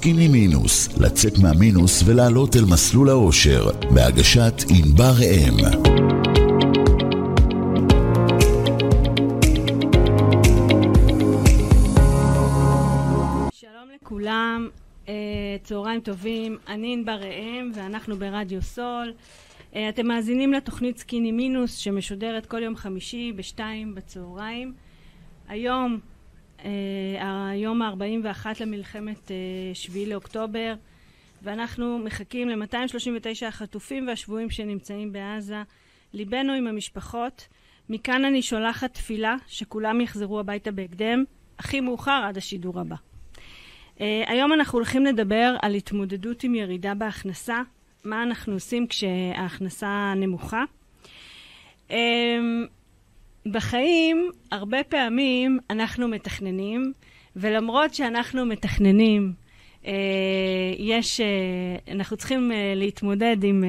סקיני מינוס, לצאת מהמינוס ולעלות אל מסלול האושר, בהגשת ענבר אם. שלום לכולם, אה, צהריים טובים, אני ענבר ראם ואנחנו ברדיו סול. אה, אתם מאזינים לתוכנית סקיני מינוס שמשודרת כל יום חמישי בשתיים בצהריים. היום, היום ה-41 למלחמת שביעי לאוקטובר, ואנחנו מחכים ל-239 החטופים והשבויים שנמצאים בעזה. ליבנו עם המשפחות. מכאן אני שולחת תפילה שכולם יחזרו הביתה בהקדם, הכי מאוחר עד השידור הבא. Uh, היום אנחנו הולכים לדבר על התמודדות עם ירידה בהכנסה, מה אנחנו עושים כשההכנסה נמוכה. Uh, בחיים, הרבה פעמים אנחנו מתכננים, ולמרות שאנחנו מתכננים, uh, יש, uh, אנחנו צריכים uh, להתמודד עם,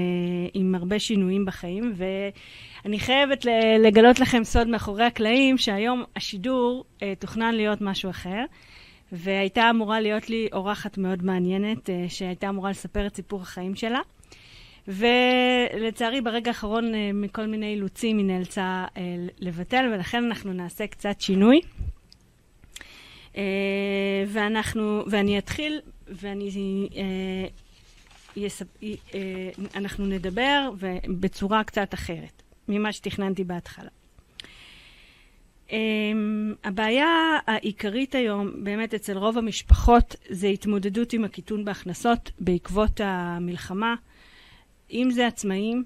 עם הרבה שינויים בחיים, ואני חייבת לגלות לכם סוד מאחורי הקלעים, שהיום השידור תוכנן להיות משהו אחר. והייתה אמורה להיות לי אורחת מאוד מעניינת, אה, שהייתה אמורה לספר את סיפור החיים שלה. ולצערי, ברגע האחרון, אה, מכל מיני אילוצים, היא נאלצה אה, לבטל, ולכן אנחנו נעשה קצת שינוי. ואנחנו, ואני אתחיל, ואני... יספ... אנחנו נדבר בצורה קצת אחרת ממה שתכננתי בהתחלה. Um, הבעיה העיקרית היום, באמת אצל רוב המשפחות, זה התמודדות עם הקיטון בהכנסות בעקבות המלחמה. אם זה עצמאים,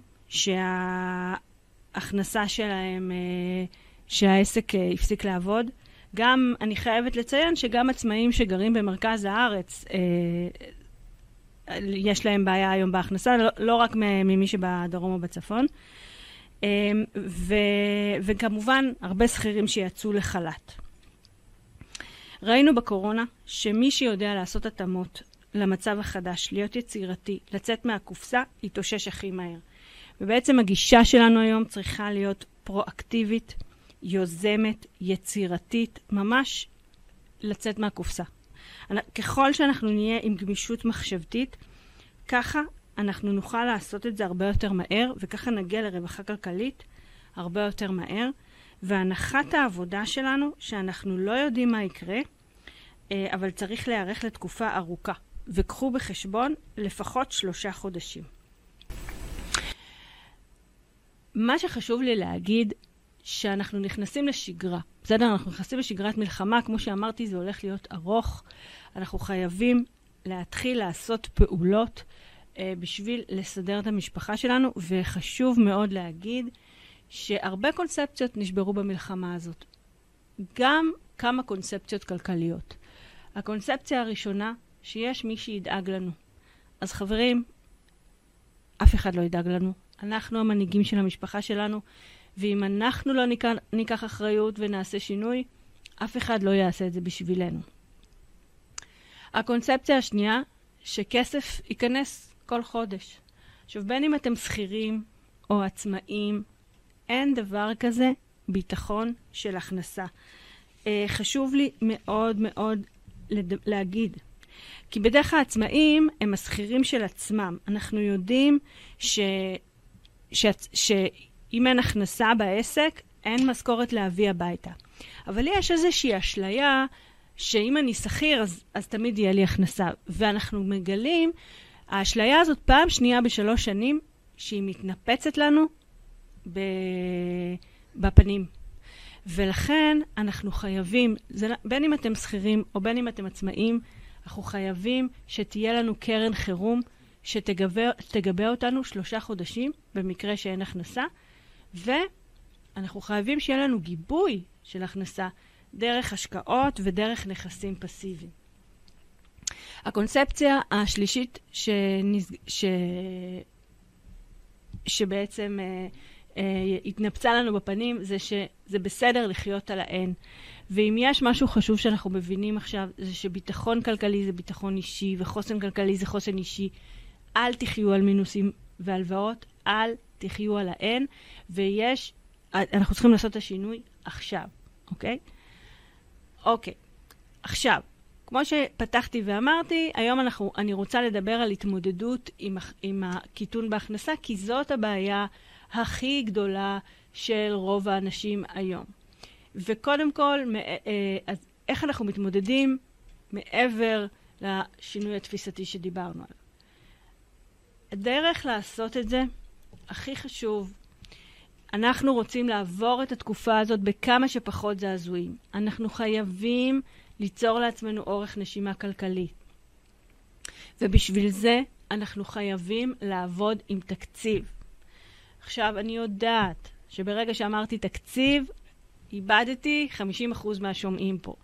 שההכנסה שלהם, uh, שהעסק uh, הפסיק לעבוד. גם, אני חייבת לציין שגם עצמאים שגרים במרכז הארץ, uh, יש להם בעיה היום בהכנסה, לא, לא רק ממי שבדרום או בצפון. ו, וכמובן, הרבה שכירים שיצאו לחל"ת. ראינו בקורונה שמי שיודע לעשות התאמות למצב החדש, להיות יצירתי, לצאת מהקופסה, יתאושש הכי מהר. ובעצם הגישה שלנו היום צריכה להיות פרואקטיבית, יוזמת, יצירתית, ממש לצאת מהקופסה. ככל שאנחנו נהיה עם גמישות מחשבתית, ככה אנחנו נוכל לעשות את זה הרבה יותר מהר, וככה נגיע לרווחה כלכלית הרבה יותר מהר. והנחת העבודה שלנו, שאנחנו לא יודעים מה יקרה, אה, אבל צריך להיערך לתקופה ארוכה. וקחו בחשבון לפחות שלושה חודשים. מה שחשוב לי להגיד, שאנחנו נכנסים לשגרה. בסדר? אנחנו נכנסים לשגרת מלחמה, כמו שאמרתי, זה הולך להיות ארוך. אנחנו חייבים להתחיל לעשות פעולות אה, בשביל לסדר את המשפחה שלנו, וחשוב מאוד להגיד שהרבה קונספציות נשברו במלחמה הזאת. גם כמה קונספציות כלכליות. הקונספציה הראשונה, שיש מי שידאג לנו. אז חברים, אף אחד לא ידאג לנו. אנחנו המנהיגים של המשפחה שלנו, ואם אנחנו לא ניקח, ניקח אחריות ונעשה שינוי, אף אחד לא יעשה את זה בשבילנו. הקונספציה השנייה, שכסף ייכנס כל חודש. עכשיו, בין אם אתם שכירים או עצמאים, אין דבר כזה ביטחון של הכנסה. Uh, חשוב לי מאוד מאוד. להגיד, כי בדרך כלל העצמאים הם השכירים של עצמם. אנחנו יודעים ש... ש... שאם אין הכנסה בעסק, אין משכורת להביא הביתה. אבל יש איזושהי אשליה שאם אני שכיר, אז, אז תמיד יהיה לי הכנסה. ואנחנו מגלים האשליה הזאת פעם שנייה בשלוש שנים, שהיא מתנפצת לנו ב... בפנים. ולכן אנחנו חייבים, זה, בין אם אתם שכירים או בין אם אתם עצמאים, אנחנו חייבים שתהיה לנו קרן חירום שתגבה אותנו שלושה חודשים במקרה שאין הכנסה, ואנחנו חייבים שיהיה לנו גיבוי של הכנסה דרך השקעות ודרך נכסים פסיביים. הקונספציה השלישית שנז... ש... שבעצם אה, התנפצה לנו בפנים זה שזה בסדר לחיות על האין. ואם יש משהו חשוב שאנחנו מבינים עכשיו, זה שביטחון כלכלי זה ביטחון אישי, וחוסן כלכלי זה חוסן אישי. אל תחיו על מינוסים והלוואות, אל תחיו על האין, ויש, אנחנו צריכים לעשות את השינוי עכשיו, אוקיי? אוקיי. עכשיו, כמו שפתחתי ואמרתי, היום אנחנו, אני רוצה לדבר על התמודדות עם, עם הקיטון בהכנסה, כי זאת הבעיה הכי גדולה של רוב האנשים היום. וקודם כל, אה, אז איך אנחנו מתמודדים מעבר לשינוי התפיסתי שדיברנו עליו. הדרך לעשות את זה, הכי חשוב, אנחנו רוצים לעבור את התקופה הזאת בכמה שפחות זעזועים. אנחנו חייבים ליצור לעצמנו אורך נשימה כלכלי. ובשביל זה אנחנו חייבים לעבוד עם תקציב. עכשיו, אני יודעת שברגע שאמרתי תקציב, איבדתי 50% מהשומעים פה.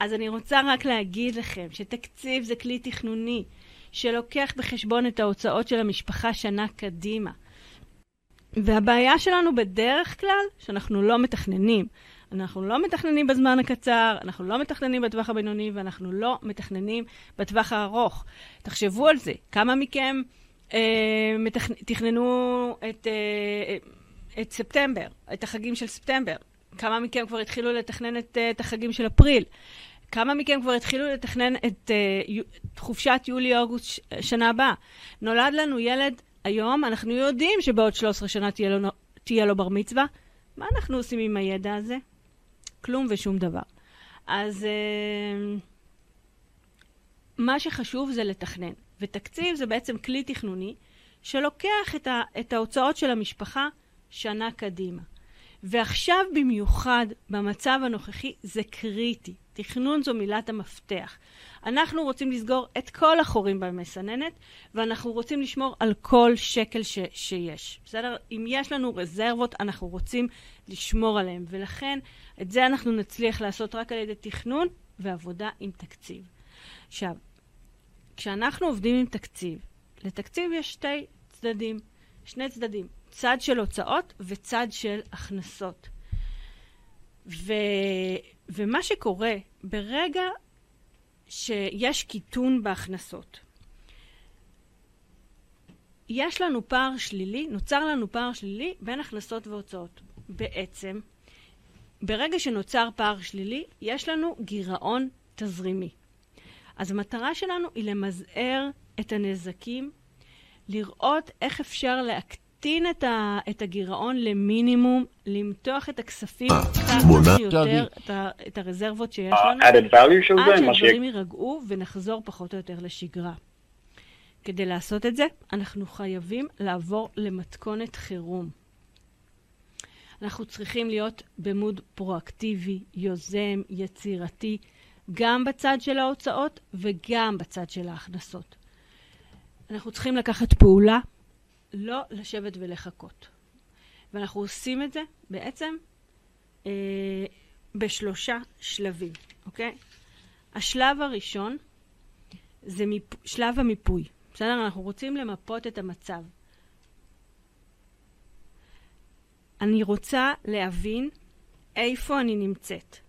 אז אני רוצה רק להגיד לכם שתקציב זה כלי תכנוני שלוקח בחשבון את ההוצאות של המשפחה שנה קדימה. והבעיה שלנו בדרך כלל, שאנחנו לא מתכננים. אנחנו לא מתכננים בזמן הקצר, אנחנו לא מתכננים בטווח הבינוני, ואנחנו לא מתכננים בטווח הארוך. תחשבו על זה, כמה מכם. תכננו את, אה, את ספטמבר, את החגים של ספטמבר? כמה מכם כבר התחילו לתכנן את, אה, את החגים של אפריל? כמה מכם כבר התחילו לתכנן את uh, חופשת יולי-אוגוסט שנה הבאה? נולד לנו ילד היום, אנחנו יודעים שבעוד 13 שנה תהיה לו, תהיה לו בר מצווה. מה אנחנו עושים עם הידע הזה? כלום ושום דבר. אז מה שחשוב זה לתכנן. ותקציב זה בעצם כלי תכנוני שלוקח את, ה, את ההוצאות של המשפחה שנה קדימה. ועכשיו במיוחד, במצב הנוכחי, זה קריטי. תכנון זו מילת המפתח. אנחנו רוצים לסגור את כל החורים במסננת, ואנחנו רוצים לשמור על כל שקל ש- שיש. בסדר? אם יש לנו רזרבות, אנחנו רוצים לשמור עליהן, ולכן את זה אנחנו נצליח לעשות רק על ידי תכנון ועבודה עם תקציב. עכשיו, כשאנחנו עובדים עם תקציב, לתקציב יש שתי צדדים, שני צדדים, צד של הוצאות וצד של הכנסות. ו... ומה שקורה ברגע שיש קיטון בהכנסות, יש לנו פער שלילי, נוצר לנו פער שלילי בין הכנסות והוצאות. בעצם, ברגע שנוצר פער שלילי, יש לנו גירעון תזרימי. אז המטרה שלנו היא למזער את הנזקים, לראות איך אפשר להקטין את, ה, את הגירעון למינימום, למתוח את הכספים כמה שיותר, את, ה, את הרזרבות שיש uh, לנו, עד שהדברים יירגעו ונחזור פחות או יותר לשגרה. כדי לעשות את זה, אנחנו חייבים לעבור למתכונת חירום. אנחנו צריכים להיות במוד פרואקטיבי, יוזם, יצירתי, גם בצד של ההוצאות וגם בצד של ההכנסות. אנחנו צריכים לקחת פעולה לא לשבת ולחכות. ואנחנו עושים את זה בעצם אה, בשלושה שלבים, אוקיי? השלב הראשון זה מיפ... שלב המיפוי. בסדר? אנחנו רוצים למפות את המצב. אני רוצה להבין איפה אני נמצאת.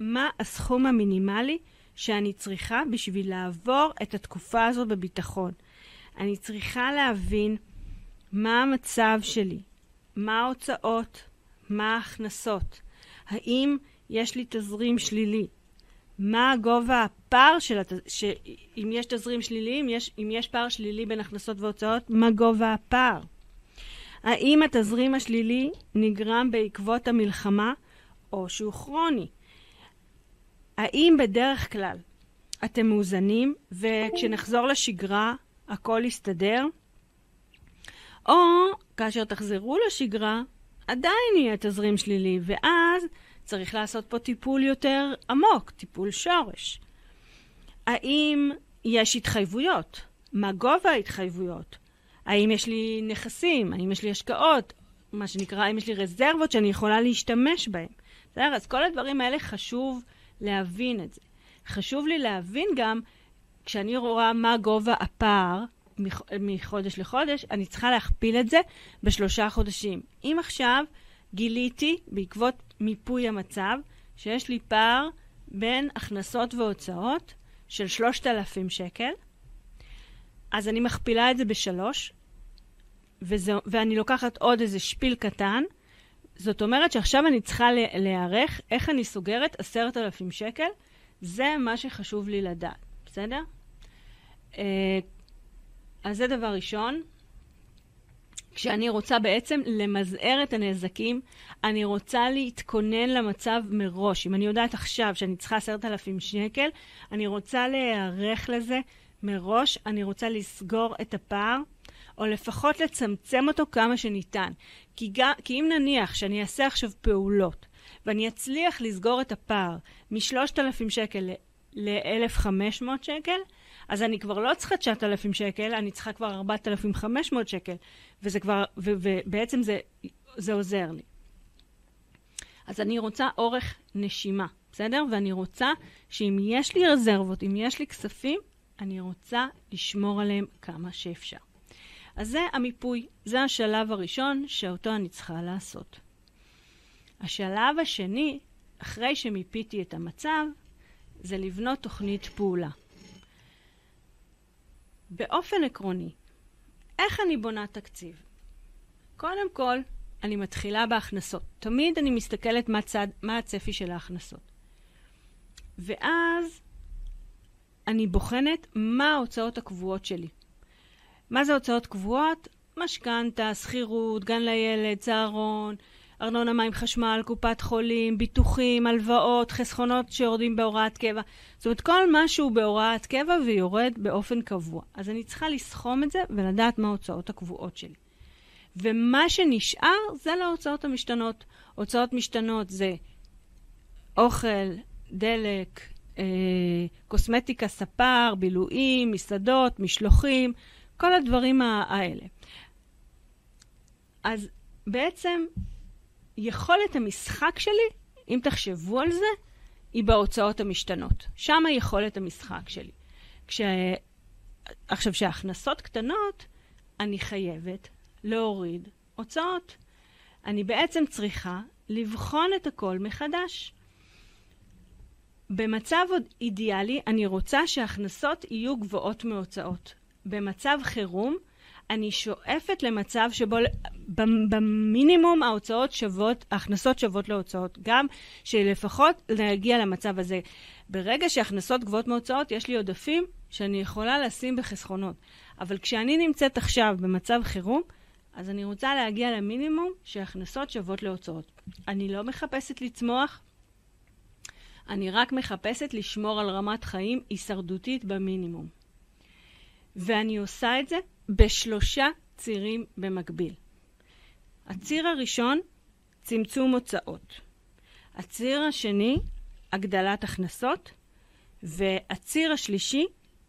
מה הסכום המינימלי שאני צריכה בשביל לעבור את התקופה הזאת בביטחון. אני צריכה להבין מה המצב שלי? מה ההוצאות? מה ההכנסות? האם יש לי תזרים שלילי? מה גובה הפער של התז... ש... אם יש תזרים שלילי, אם יש, אם יש פער שלילי בין הכנסות והוצאות, מה גובה הפער? האם התזרים השלילי נגרם בעקבות המלחמה או שהוא כרוני? האם בדרך כלל אתם מאוזנים וכשנחזור לשגרה הכל יסתדר? או כאשר תחזרו לשגרה, עדיין יהיה תזרים שלילי, ואז צריך לעשות פה טיפול יותר עמוק, טיפול שורש. האם יש התחייבויות? מה גובה ההתחייבויות? האם יש לי נכסים? האם יש לי השקעות? מה שנקרא, האם יש לי רזרבות שאני יכולה להשתמש בהן? בסדר? אז כל הדברים האלה חשוב להבין את זה. חשוב לי להבין גם, כשאני רואה מה גובה הפער מחודש לחודש, אני צריכה להכפיל את זה בשלושה חודשים. אם עכשיו גיליתי, בעקבות מיפוי המצב, שיש לי פער בין הכנסות והוצאות של 3,000 שקל, אז אני מכפילה את זה בשלוש, וזה, ואני לוקחת עוד איזה שפיל קטן. זאת אומרת שעכשיו אני צריכה להיערך איך אני סוגרת 10,000 שקל זה מה שחשוב לי לדעת, בסדר? אה, אז זה דבר ראשון. כשאני רוצה בעצם למזער את הנזקים, אני רוצה להתכונן למצב מראש. אם אני יודעת עכשיו שאני צריכה עשרת אלפים שקל, אני רוצה להיערך לזה מראש, אני רוצה לסגור את הפער, או לפחות לצמצם אותו כמה שניתן. כי, גם, כי אם נניח שאני אעשה עכשיו פעולות, ואני אצליח לסגור את הפער מ-3,000 שקל ל-1,500 שקל, אז אני כבר לא צריכה 9,000 שקל, אני צריכה כבר 4,500 שקל, וזה כבר, ובעצם זה, זה עוזר לי. אז אני רוצה אורך נשימה, בסדר? ואני רוצה שאם יש לי רזרבות, אם יש לי כספים, אני רוצה לשמור עליהם כמה שאפשר. אז זה המיפוי, זה השלב הראשון שאותו אני צריכה לעשות. השלב השני, אחרי שמיפיתי את המצב, זה לבנות תוכנית פעולה. באופן עקרוני, איך אני בונה תקציב? קודם כל, אני מתחילה בהכנסות. תמיד אני מסתכלת מה, צד, מה הצפי של ההכנסות. ואז אני בוחנת מה ההוצאות הקבועות שלי. מה זה הוצאות קבועות? משכנתה, שכירות, גן לילד, צהרון, ארנונה, מים, חשמל, קופת חולים, ביטוחים, הלוואות, חסכונות שיורדים בהוראת קבע. זאת אומרת, כל מה שהוא בהוראת קבע ויורד באופן קבוע. אז אני צריכה לסכום את זה ולדעת מה ההוצאות הקבועות שלי. ומה שנשאר זה להוצאות המשתנות. הוצאות משתנות זה אוכל, דלק, אה, קוסמטיקה, ספר, בילויים, מסעדות, משלוחים, כל הדברים האלה. אז בעצם יכולת המשחק שלי, אם תחשבו על זה, היא בהוצאות המשתנות. שם יכולת המשחק שלי. כש... עכשיו, כשההכנסות קטנות, אני חייבת להוריד הוצאות. אני בעצם צריכה לבחון את הכל מחדש. במצב עוד אידיאלי, אני רוצה שההכנסות יהיו גבוהות מהוצאות. במצב חירום, אני שואפת למצב שבו במינימום ההוצאות שוות, ההכנסות שוות להוצאות. גם שלפחות להגיע למצב הזה. ברגע שהכנסות גבוהות מהוצאות, יש לי עודפים שאני יכולה לשים בחסכונות. אבל כשאני נמצאת עכשיו במצב חירום, אז אני רוצה להגיע למינימום שהכנסות שוות להוצאות. אני לא מחפשת לצמוח, אני רק מחפשת לשמור על רמת חיים הישרדותית במינימום. ואני עושה את זה בשלושה צירים במקביל. הציר הראשון, צמצום הוצאות. הציר השני, הגדלת הכנסות. והציר השלישי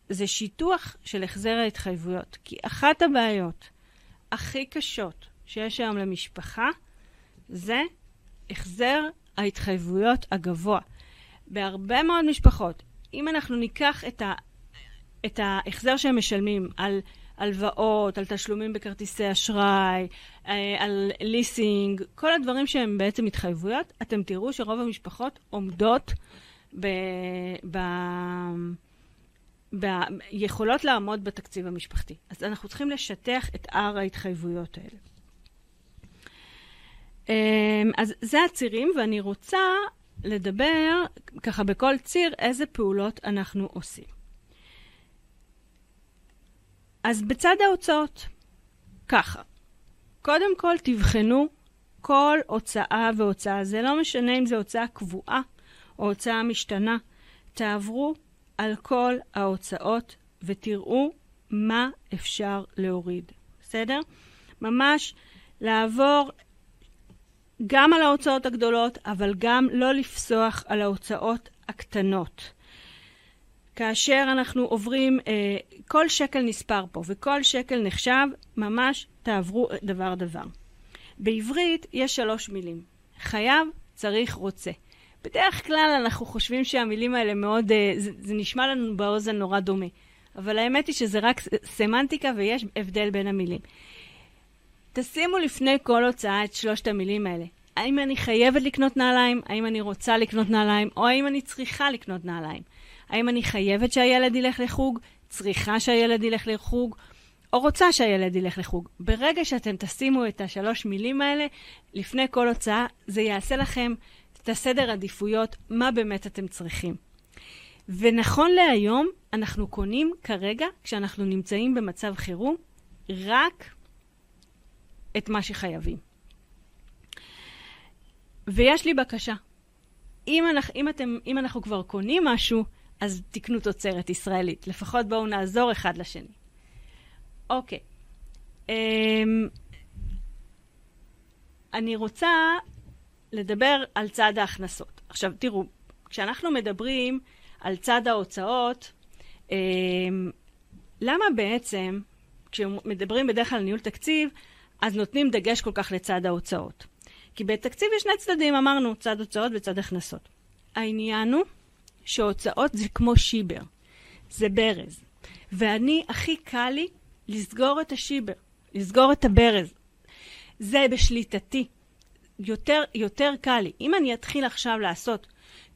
זה שיטוח של החזר ההתחייבויות. כי אחת הבעיות הכי קשות שיש היום למשפחה זה החזר ההתחייבויות הגבוה. בהרבה מאוד משפחות, אם אנחנו ניקח את, ה, את ההחזר שהם משלמים על הלוואות, על תשלומים בכרטיסי אשראי, אה, על ליסינג, כל הדברים שהם בעצם התחייבויות, אתם תראו שרוב המשפחות עומדות ב... ב... ב... יכולות לעמוד בתקציב המשפחתי. אז אנחנו צריכים לשטח את הר ההתחייבויות האלה. אמ, אז זה הצירים, ואני רוצה לדבר ככה בכל ציר איזה פעולות אנחנו עושים. אז בצד ההוצאות, ככה, קודם כל תבחנו כל הוצאה והוצאה. זה לא משנה אם זו הוצאה קבועה או הוצאה משתנה. תעברו על כל ההוצאות ותראו מה אפשר להוריד. בסדר? ממש לעבור גם על ההוצאות הגדולות, אבל גם לא לפסוח על ההוצאות הקטנות. כאשר אנחנו עוברים, אה, כל שקל נספר פה וכל שקל נחשב, ממש תעברו דבר דבר. בעברית יש שלוש מילים, חייב, צריך, רוצה. בדרך כלל אנחנו חושבים שהמילים האלה מאוד, אה, זה, זה נשמע לנו באוזן נורא דומה, אבל האמת היא שזה רק סמנטיקה ויש הבדל בין המילים. תשימו לפני כל הוצאה את שלושת המילים האלה. האם אני חייבת לקנות נעליים? האם אני רוצה לקנות נעליים? או האם אני צריכה לקנות נעליים? האם אני חייבת שהילד ילך לחוג, צריכה שהילד ילך לחוג, או רוצה שהילד ילך לחוג. ברגע שאתם תשימו את השלוש מילים האלה לפני כל הוצאה, זה יעשה לכם את הסדר עדיפויות, מה באמת אתם צריכים. ונכון להיום, אנחנו קונים כרגע, כשאנחנו נמצאים במצב חירום, רק את מה שחייבים. ויש לי בקשה. אם אנחנו, אם, אתם, אם אנחנו כבר קונים משהו, אז תקנו תוצרת ישראלית. לפחות בואו נעזור אחד לשני. אוקיי. אמ, אני רוצה לדבר על צד ההכנסות. עכשיו, תראו, כשאנחנו מדברים על צד ההוצאות, אמ, למה בעצם, כשמדברים בדרך כלל על ניהול תקציב, אז נותנים דגש כל כך לצד ההוצאות? כי בתקציב יש שני צדדים, אמרנו, צד הוצאות וצד הכנסות. העניין הוא שהוצאות זה כמו שיבר, זה ברז. ואני, הכי קל לי לסגור את השיבר, לסגור את הברז. זה בשליטתי. יותר, יותר קל לי. אם אני אתחיל עכשיו לעשות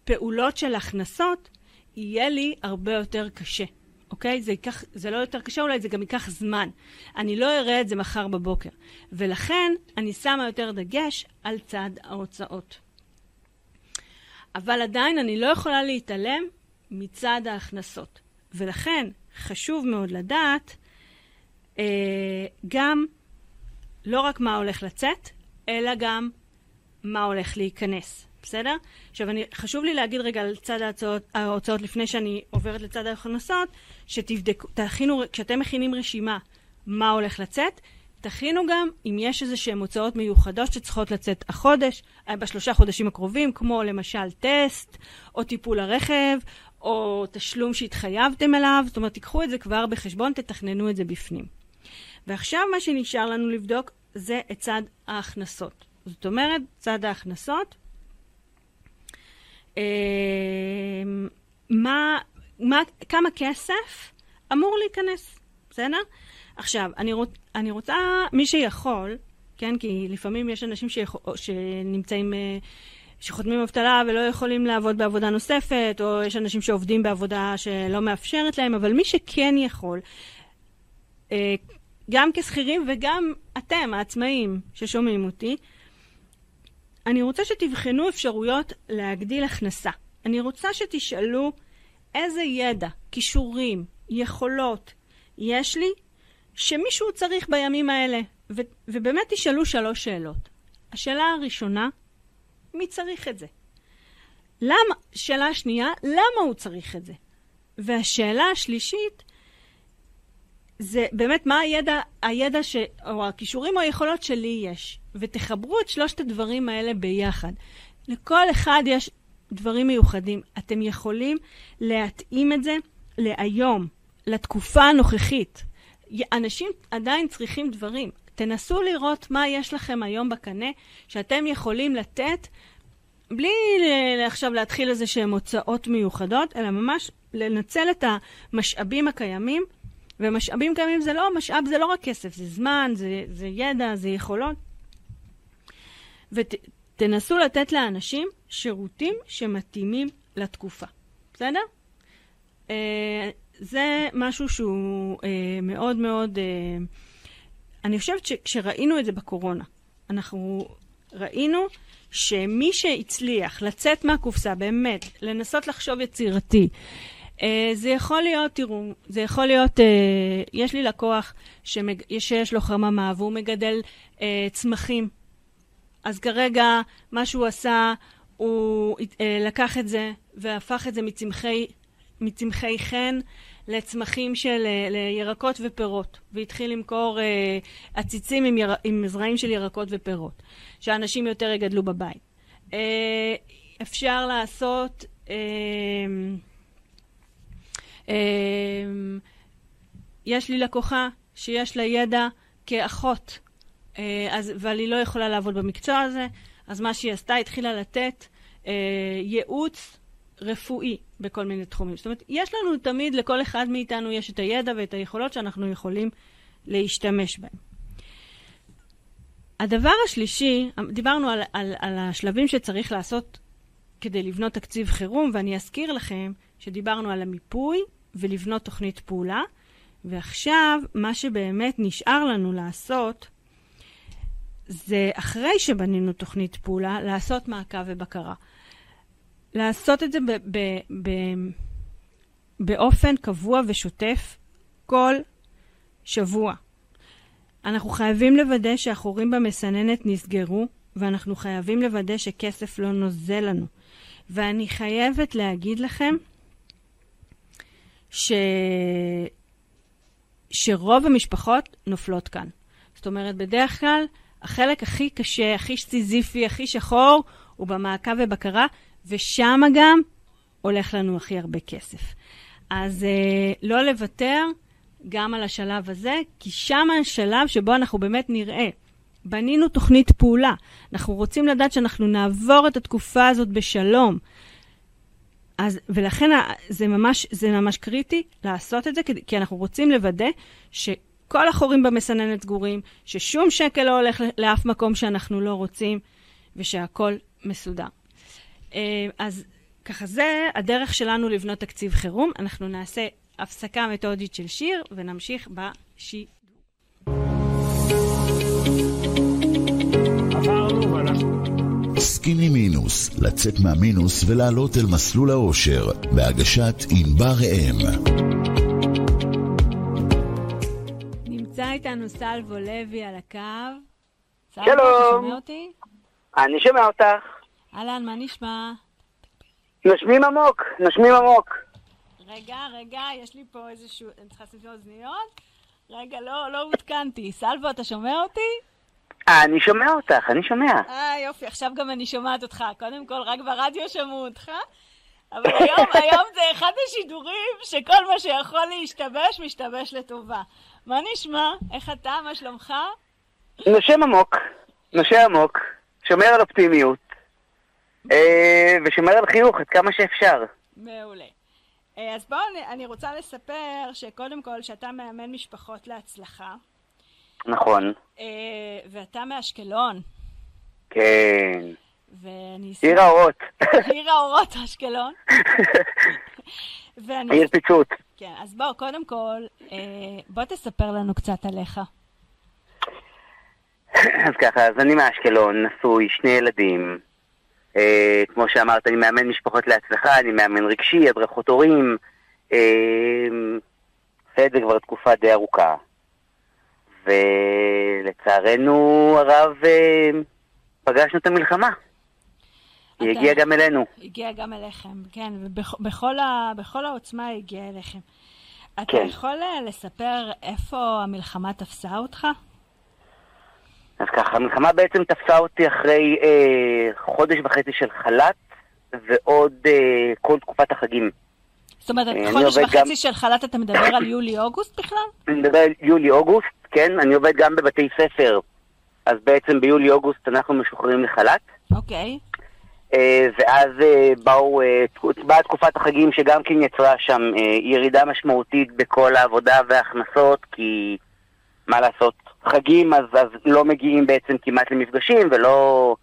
פעולות של הכנסות, יהיה לי הרבה יותר קשה. אוקיי? זה, ייקח, זה לא יותר קשה, אולי זה גם ייקח זמן. אני לא אראה את זה מחר בבוקר. ולכן אני שמה יותר דגש על צד ההוצאות. אבל עדיין אני לא יכולה להתעלם מצד ההכנסות. ולכן חשוב מאוד לדעת אה, גם לא רק מה הולך לצאת, אלא גם מה הולך להיכנס. בסדר? עכשיו, אני, חשוב לי להגיד רגע על צד ההוצאות, ההוצאות לפני שאני עוברת לצד ההכנסות, שתבדקו, תכינו, כשאתם מכינים רשימה מה הולך לצאת, תכינו גם אם יש איזה שהן הוצאות מיוחדות שצריכות לצאת החודש, אה, בשלושה חודשים הקרובים, כמו למשל טסט, או טיפול הרכב, או תשלום שהתחייבתם אליו, זאת אומרת, תיקחו את זה כבר בחשבון, תתכננו את זה בפנים. ועכשיו מה שנשאר לנו לבדוק זה את צד ההכנסות. זאת אומרת, צד ההכנסות, אה, מה, מה, כמה כסף אמור להיכנס, בסדר? עכשיו, אני, רוצ, אני רוצה, מי שיכול, כן, כי לפעמים יש אנשים שיכול, שנמצאים, אה, שחותמים אבטלה ולא יכולים לעבוד בעבודה נוספת, או יש אנשים שעובדים בעבודה שלא מאפשרת להם, אבל מי שכן יכול, אה, גם כשכירים וגם אתם, העצמאים ששומעים אותי, אני רוצה שתבחנו אפשרויות להגדיל הכנסה. אני רוצה שתשאלו איזה ידע, כישורים, יכולות יש לי שמישהו צריך בימים האלה. ו- ובאמת תשאלו שלוש שאלות. השאלה הראשונה, מי צריך את זה? למה, שאלה שנייה, למה הוא צריך את זה? והשאלה השלישית, זה באמת מה הידע, הידע ש, או הכישורים או היכולות שלי יש. ותחברו את שלושת הדברים האלה ביחד. לכל אחד יש דברים מיוחדים. אתם יכולים להתאים את זה להיום, לתקופה הנוכחית. אנשים עדיין צריכים דברים. תנסו לראות מה יש לכם היום בקנה שאתם יכולים לתת בלי עכשיו להתחיל איזה שהן הוצאות מיוחדות, אלא ממש לנצל את המשאבים הקיימים. ומשאבים קיימים זה לא, משאב זה לא רק כסף, זה זמן, זה, זה ידע, זה יכולות. ותנסו ות, לתת לאנשים שירותים שמתאימים לתקופה. בסדר? Uh, זה משהו שהוא uh, מאוד מאוד... Uh, אני חושבת שכשראינו את זה בקורונה, אנחנו ראינו שמי שהצליח לצאת מהקופסה, באמת, לנסות לחשוב יצירתי, uh, זה יכול להיות, תראו, זה יכול להיות, uh, יש לי לקוח שמג, שיש לו חממה והוא מגדל uh, צמחים. אז כרגע מה שהוא עשה, הוא אה, לקח את זה והפך את זה מצמחי, מצמחי חן לצמחים של אה, לירקות ופירות, והתחיל למכור אה, עציצים עם, יר, עם זרעים של ירקות ופירות, שאנשים יותר יגדלו בבית. אה, אפשר לעשות... יש לי לקוחה שיש לה ידע כאחות אז, אבל היא לא יכולה לעבוד במקצוע הזה, אז מה שהיא עשתה, התחילה לתת ייעוץ רפואי בכל מיני תחומים. זאת אומרת, יש לנו תמיד, לכל אחד מאיתנו יש את הידע ואת היכולות שאנחנו יכולים להשתמש בהם. הדבר השלישי, דיברנו על, על, על השלבים שצריך לעשות כדי לבנות תקציב חירום, ואני אזכיר לכם שדיברנו על המיפוי ולבנות תוכנית פעולה, ועכשיו מה שבאמת נשאר לנו לעשות זה אחרי שבנינו תוכנית פעולה, לעשות מעקב ובקרה. לעשות את זה ב... ב, ב באופן קבוע ושוטף כל שבוע. אנחנו חייבים לוודא שהחורים במסננת נסגרו, ואנחנו חייבים לוודא שכסף לא נוזל לנו. ואני חייבת להגיד לכם ש... שרוב המשפחות נופלות כאן. זאת אומרת, בדרך כלל החלק הכי קשה, הכי סיזיפי, הכי שחור, הוא במעקב ובקרה, ושם גם הולך לנו הכי הרבה כסף. אז אה, לא לוותר גם על השלב הזה, כי שם השלב שבו אנחנו באמת נראה. בנינו תוכנית פעולה. אנחנו רוצים לדעת שאנחנו נעבור את התקופה הזאת בשלום. אז, ולכן זה ממש, זה ממש קריטי לעשות את זה, כי, אנחנו רוצים לוודא שכל החורים במסננת סגורים, ששום שקל לא הולך לאף מקום שאנחנו לא רוצים, ושהכול מסודר. אה, אז ככה, זה הדרך שלנו לבנות תקציב חירום. אנחנו נעשה הפסקה מתודית של שיר ונמשיך בשידור. סקיני מינוס, לצאת מהמינוס ולעלות אל מסלול האושר, בהגשת ענבר אם. נמצא איתנו סלבו לוי על הקו. סלבו, אתה שומע אותי? אני שומע אותך. אהלן, מה נשמע? נושמים עמוק, נושמים עמוק. רגע, רגע, יש לי פה איזשהו... אני צריכה לשים אוזניות? רגע, לא, לא עודכנתי. סלבו, אתה שומע אותי? אני שומע אותך, אני שומע. אה, יופי, עכשיו גם אני שומעת אותך. קודם כל, רק ברדיו שמעו אותך. אבל היום, היום זה אחד השידורים שכל מה שיכול להשתבש, משתבש לטובה. מה נשמע? איך אתה? מה שלומך? נושם עמוק, נושם עמוק, שומר על אופטימיות, אה, ושומר על חיוך עד כמה שאפשר. מעולה. אה, אז בואו, אני רוצה לספר שקודם כל, שאתה מאמן משפחות להצלחה. נכון. אה, ואתה מאשקלון. כן. ואני... עיר האורות. עיר האורות, אשקלון. ואני... עיר פיצוץ. כן, אז בוא, קודם כל, אה, בוא תספר לנו קצת עליך. אז ככה, אז אני מאשקלון, נשוי, שני ילדים. אה, כמו שאמרת, אני מאמן משפחות להצלחה, אני מאמן רגשי, הדרכות הורים. אה, עושה את זה כבר תקופה די ארוכה. ולצערנו הרב אה, פגשנו את המלחמה. היא הגיעה גם אלינו. הגיעה גם אליכם, כן, ובכל ה... העוצמה היא הגיעה אליכם. אתה כן. יכול אה, לספר איפה המלחמה תפסה אותך? אז ככה, המלחמה בעצם תפסה אותי אחרי אה, חודש וחצי של חל"ת ועוד אה, כל תקופת החגים. זאת אומרת, אה, חודש וחצי גם... של חל"ת אתה מדבר על יולי-אוגוסט בכלל? אני מדבר על יולי-אוגוסט, כן. אני עובד גם בבתי ספר, אז בעצם ביולי-אוגוסט אנחנו משוחררים לחל"ת. אוקיי. אה, ואז אה, באו, באה תקופת החגים שגם כן יצרה שם ירידה משמעותית בכל העבודה וההכנסות, כי מה לעשות, חגים אז, אז לא מגיעים בעצם כמעט למפגשים ולא...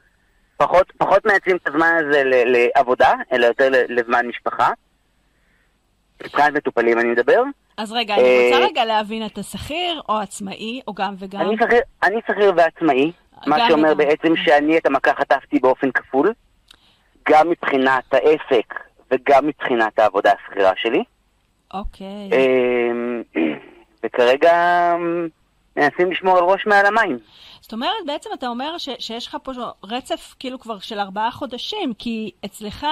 פחות, פחות מייצרים את הזמן הזה לעבודה, אלא יותר לזמן משפחה. מבחינת מטופלים אני מדבר. אז רגע, אני רוצה רגע להבין, אתה שכיר או עצמאי, או גם וגם? אני שכיר ועצמאי, מה שאומר בעצם שאני את המכה חטפתי באופן כפול, גם מבחינת העסק וגם מבחינת העבודה השכירה שלי. אוקיי. אמ, וכרגע אמ, מנסים לשמור על ראש מעל המים. זאת אומרת, בעצם אתה אומר ש, שיש לך פה רצף כאילו כבר של ארבעה חודשים, כי אצלך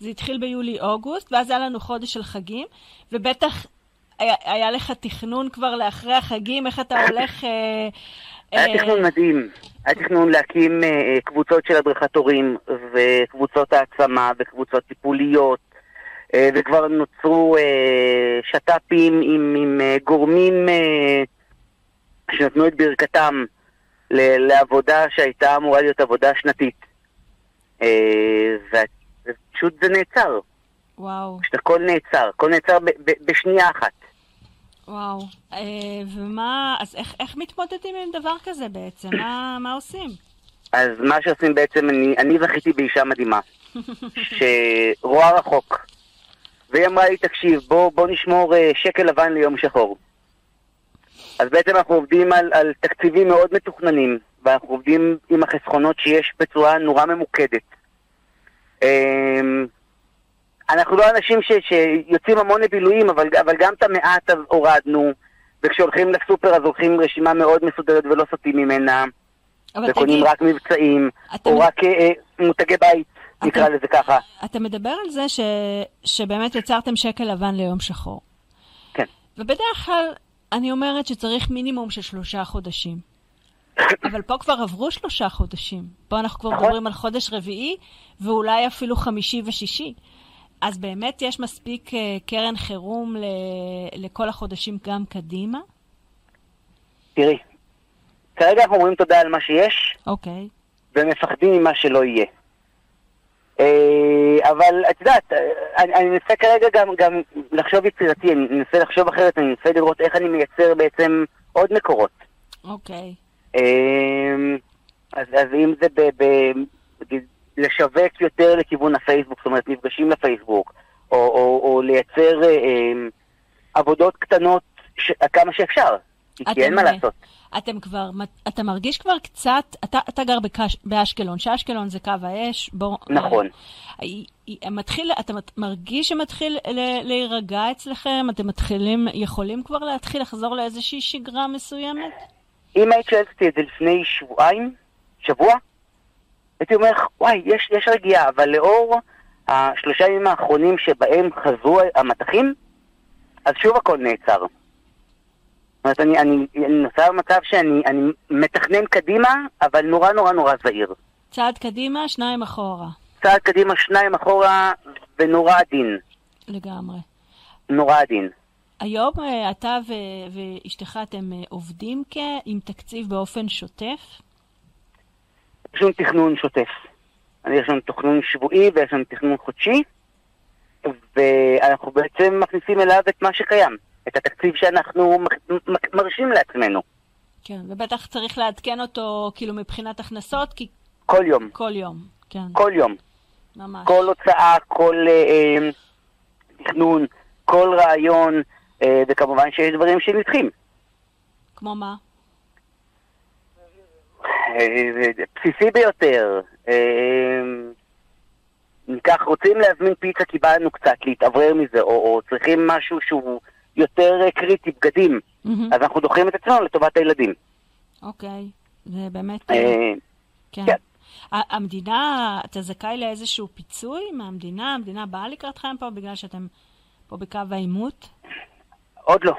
זה התחיל ביולי-אוגוסט, ואז היה לנו חודש של חגים, ובטח היה, היה לך תכנון כבר לאחרי החגים, איך אתה הולך... אה, היה אה... תכנון מדהים. היה תכנון להקים אה, קבוצות של הדרכת הורים, וקבוצות העצמה, וקבוצות טיפוליות, אה, וכבר נוצרו אה, שת"פים עם, עם אה, גורמים אה, שנתנו את ברכתם לעבודה שהייתה אמורה להיות עבודה שנתית. אה, ופשוט זה נעצר. וואו. פשוט הכל נעצר, הכל נעצר בשנייה אחת. וואו, אה, ומה, אז איך, איך מתמודדים עם דבר כזה בעצם? מה, מה עושים? אז מה שעושים בעצם, אני, אני זכיתי באישה מדהימה, שרואה רחוק, והיא אמרה לי, תקשיב, בוא, בוא נשמור אה, שקל לבן ליום שחור. אז בעצם אנחנו עובדים על, על תקציבים מאוד מתוכננים, ואנחנו עובדים עם החסכונות שיש בצורה נורא ממוקדת. אמ, אנחנו לא אנשים ש, שיוצאים המון לבילויים, אבל, אבל גם את המעט אז הורדנו, וכשהולכים לסופר אז הולכים רשימה מאוד מסודרת ולא סוטים ממנה, וקונים תגיד, רק מבצעים, אתה או רק אה, מותגי בית, נקרא אתה- לזה ככה. אתה מדבר על זה ש... שבאמת יצרתם שקל לבן ליום שחור. כן. ובדרך כלל אני אומרת שצריך מינימום של שלושה חודשים. אבל פה כבר עברו שלושה חודשים. פה אנחנו כבר נכון. מדברים על חודש רביעי, ואולי אפילו חמישי ושישי. אז באמת יש מספיק אה, קרן חירום ל... לכל החודשים גם קדימה? תראי, כרגע אנחנו אומרים תודה על מה שיש, אוקיי. ומפחדים ממה שלא יהיה. אה, אבל את יודעת, אה, אני, אני מנסה כרגע גם, גם לחשוב יצירתי, אני מנסה לחשוב אחרת, אני מנסה לראות איך אני מייצר בעצם עוד מקורות. אוקיי. אה, אז, אז אם זה ב, ב, לשווק יותר לכיוון הפייסבוק, זאת אומרת מפגשים לפייסבוק, או, או, או לייצר אה, אה, עבודות קטנות ש, כמה שאפשר, כי אין מה אה, לעשות. אתם כבר, אתה מרגיש כבר קצת, אתה, אתה גר בקש, באשקלון, שאשקלון זה קו האש, בוא... נכון. אה, אה, מתחיל, אתה מרגיש שמתחיל ל- להירגע אצלכם? אתם מתחילים, יכולים כבר להתחיל לחזור לאיזושהי שגרה מסוימת? אם היית שואלת אותי את זה לפני שבועיים, שבוע, הייתי אומר לך, וואי, יש, יש רגיעה, אבל לאור השלושה ימים האחרונים שבהם חזרו המטחים, אז שוב הכל נעצר. זאת אומרת, אני, אני, אני נמצא במצב שאני אני מתכנן קדימה, אבל נורא נורא נורא זהיר. צעד קדימה, שניים אחורה, צעד קדימה, שניים אחורה, ונורא עדין. לגמרי. נורא עדין. היום אה, אתה ו- ואשתך אתם אה, עובדים כ- עם תקציב באופן שוטף? יש לנו תכנון שוטף. יש לנו תכנון שבועי ויש לנו תכנון חודשי, ואנחנו בעצם מכניסים אליו את מה שקיים, את התקציב שאנחנו מרשים לעצמנו, כן, ובטח צריך לעדכן אותו כאילו מבחינת הכנסות, כי כל יום, כל יום, כן, כל יום. ממש. כל הוצאה, כל אה, אה, תכנון, כל רעיון, אה, וכמובן שיש דברים שנדחים. כמו מה? אה, בסיסי ביותר. אה, ניקח, רוצים להזמין פיצה כי בא לנו קצת להתאוורר מזה, או, או צריכים משהו שהוא יותר אה, קריטי, בגדים, מהמם. אז אנחנו דוחים את עצמנו לטובת הילדים. אוקיי, זה באמת... אה, כן. כן. המדינה, אתה זכאי לאיזשהו פיצוי מהמדינה? המדינה באה לקראתכם פה בגלל שאתם פה בקו העימות? עוד לא.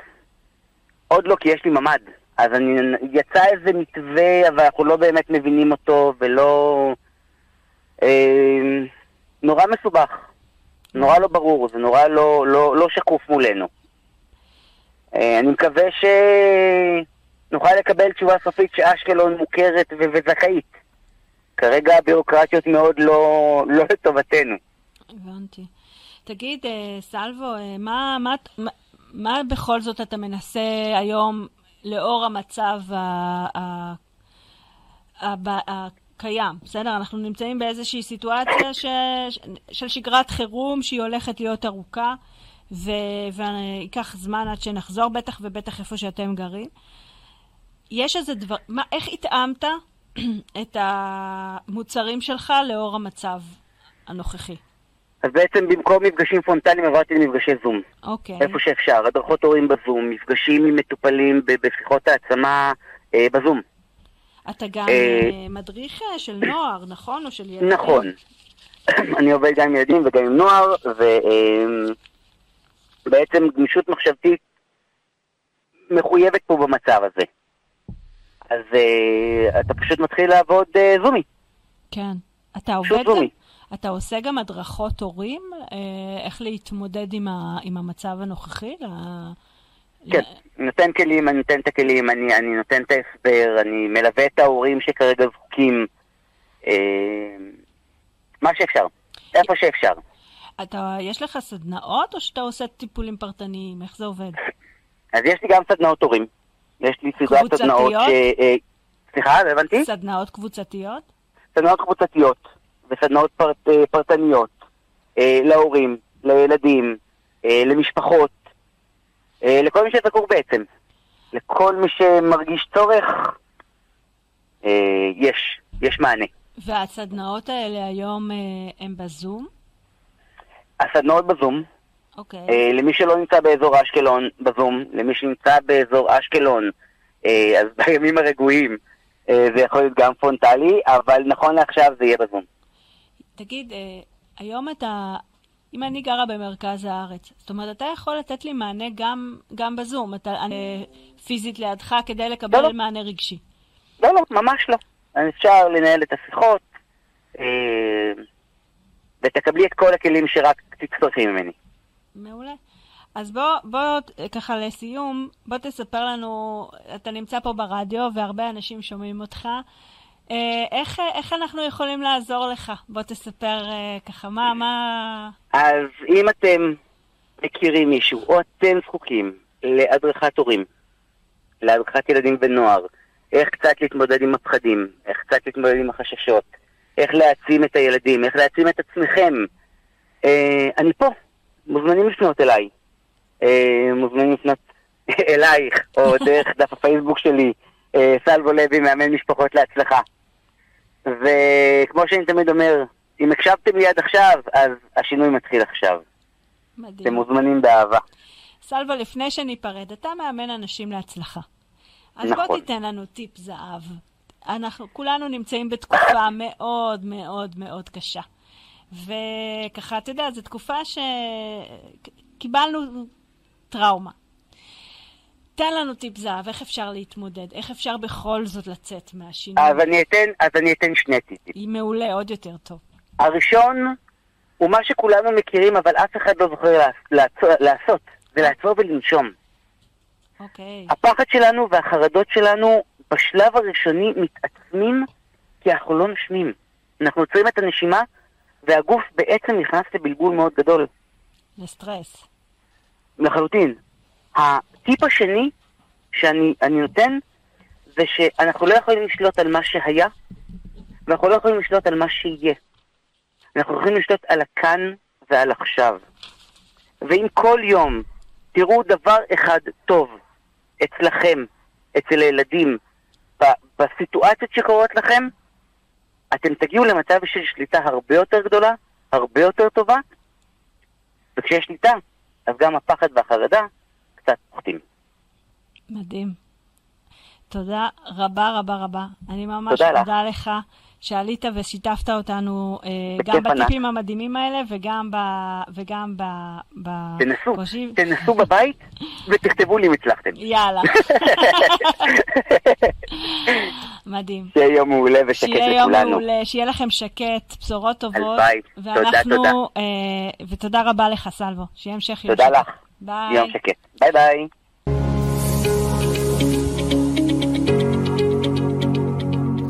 עוד לא, כי יש לי ממ"ד. אז אני, יצא איזה מתווה, אבל אנחנו לא באמת מבינים אותו, ולא... אה, נורא מסובך. נורא לא ברור, זה נורא לא, לא, לא שקוף מולנו. אה, אני מקווה שנוכל לקבל תשובה סופית שאשקלון מוכרת וזכאית. כרגע הבירוקרטיות מאוד לא, לא לטובתנו. הבנתי. תגיד, אה, סלבו, אה, מה, מה, מה, בכל זאת אתה מנסה היום, לאור המצב ה, ה, הב- הקיים, בסדר? אנחנו נמצאים באיזושהי סיטואציה ש, של שגרת חירום שהיא הולכת להיות ארוכה, וייקח זמן עד שנחזור, בטח ובטח איפה שאתם גרים. יש איזה דבר, מה, איך התאמת את המוצרים שלך לאור המצב הנוכחי? אז בעצם במקום מפגשים פרונטליים עברתי למפגשי זום. אוקיי. איפה שאפשר, הדרכות הורים בזום, מפגשים עם מטופלים בשיחות העצמה אה, בזום. אתה גם אה, אה, מדריך אה, של נוער, נכון? או של ילדים? נכון. אני עובד גם עם ילדים וגם עם נוער, ובעצם גמישות מחשבתית מחויבת פה במצב הזה. אז אה, אתה פשוט מתחיל לעבוד אה, זומי. כן. אתה עובד גם, זומי. אתה עושה גם הדרכות הורים, אה, איך להתמודד עם, ה, עם המצב הנוכחי? ל... כן, ל- נותן כלים, אני נותן את הכלים, אני, אני נותן את ההסבר, אני מלווה את ההורים שכרגע זקוקים. אה, מה שאפשר, איפה שאפשר. אתה, יש לך סדנאות או שאתה עושה טיפולים פרטניים? איך זה עובד? אז יש לי גם סדנאות הורים. יש לי סדרת קבוצתיות? סדנאות ש... אה, סליחה, לא הבנתי? סדנאות קבוצתיות? סדנאות קבוצתיות וסדנאות פרט, אה, פרטניות אה, להורים, לילדים, למשפחות, לכל מי שזקוק בעצם. לכל מי שמרגיש צורך, יש, יש מענה. והסדנאות האלה היום הם בזום? הסדנאות בזום, אוקיי. אה, למי שלא נמצא באזור אשקלון, בזום, למי שנמצא באזור אשקלון, אה, אז בימים הרגועים אה, זה יכול להיות גם פרונטלי, אבל נכון לעכשיו זה יהיה בזום. תגיד, אה, היום אתה... אם אני גרה במרכז הארץ, זאת אומרת, אתה יכול לתת לי מענה גם, גם בזום, אתה אני, פיזית לידך כדי לקבל לא, לא. מענה רגשי. לא, לא, ממש לא. אפשר לנהל את השיחות, אה, ותקבלי את כל הכלים שרק תצטרכי ממני. מעולה. אז בוא, בוא, ככה לסיום, בוא תספר לנו, אתה נמצא פה ברדיו והרבה אנשים שומעים אותך. אה, איך, איך אנחנו יכולים לעזור לך? בוא תספר אה, ככה, מה, מה... אז אם אתם מכירים מישהו, או אתם זקוקים להדרכת הורים, להדרכת ילדים ונוער, איך קצת להתמודד עם הפחדים, איך קצת להתמודד עם החששות, איך להעצים את הילדים, איך להעצים את עצמכם, אה, אני פה, מוזמנים לפנות אליי. אה, מוזמנים לפנות אלייך, או דרך דף הפייסבוק שלי, אה, סלבו לוי, מאמן משפחות להצלחה. וכמו שאני תמיד אומר, אם הקשבתם לי עד עכשיו, אז השינוי מתחיל עכשיו. אתם מדהים. מוזמנים באהבה. סלווה, לפני שניפרד, אתה מאמן אנשים להצלחה. אז נכון. בוא תיתן לנו טיפ זהב. אנחנו כולנו נמצאים בתקופה מאוד מאוד מאוד קשה. וככה, אתה יודע, זו תקופה שקיבלנו טראומה. תן לנו טיפ זהב, איך אפשר להתמודד, איך אפשר בכל זאת לצאת מהשינוי. אז אני אתן, אז אני אתן שני טיפים. היא מעולה, עוד יותר טוב. הראשון הוא מה שכולנו מכירים, אבל אף אחד לא זוכר לעצור- לעשות, זה לעצור ולנשום. אוקיי. הפחד שלנו והחרדות שלנו בשלב הראשוני מתעצמים כי אנחנו לא נושמים. אנחנו עוצרים את הנשימה והגוף בעצם נכנס לבלבול מאוד גדול. לסטרס. לחלוטין. הטיפ השני שאני אני נותן זה שאנחנו לא יכולים לשלוט על מה שהיה ואנחנו לא יכולים לשלוט על מה שיהיה. אנחנו יכולים לשלוט על הכאן ועל עכשיו. ואם כל יום תראו דבר אחד טוב אצלכם, אצל הילדים, בסיטואציות שקורות לכם, אתם תגיעו למצב של שליטה הרבה יותר גדולה, הרבה יותר טובה, וכשיש שליטה, אז גם הפחד והחרדה קצת פוחתים. מדהים. תודה רבה רבה רבה. אני ממש תודה לך. מודה לך שעלית ושיתפת אותנו אה, גם ענק. בטיפים המדהימים האלה וגם ב... וגם ב... תנסו, בקושי. תנסו בבית ותכתבו לי אם הצלחתם. יאללה. מדהים. שיהיה יום מעולה ושקט שיהיה יום לכולנו. מעולה, שיהיה לכם שקט, בשורות טובות. הלוואי. תודה, ואנחנו, תודה. אה, ותודה רבה לך, סלבו. שיהיה המשך יום תודה שקט. לך. ביי. יום שקט. ביי ביי.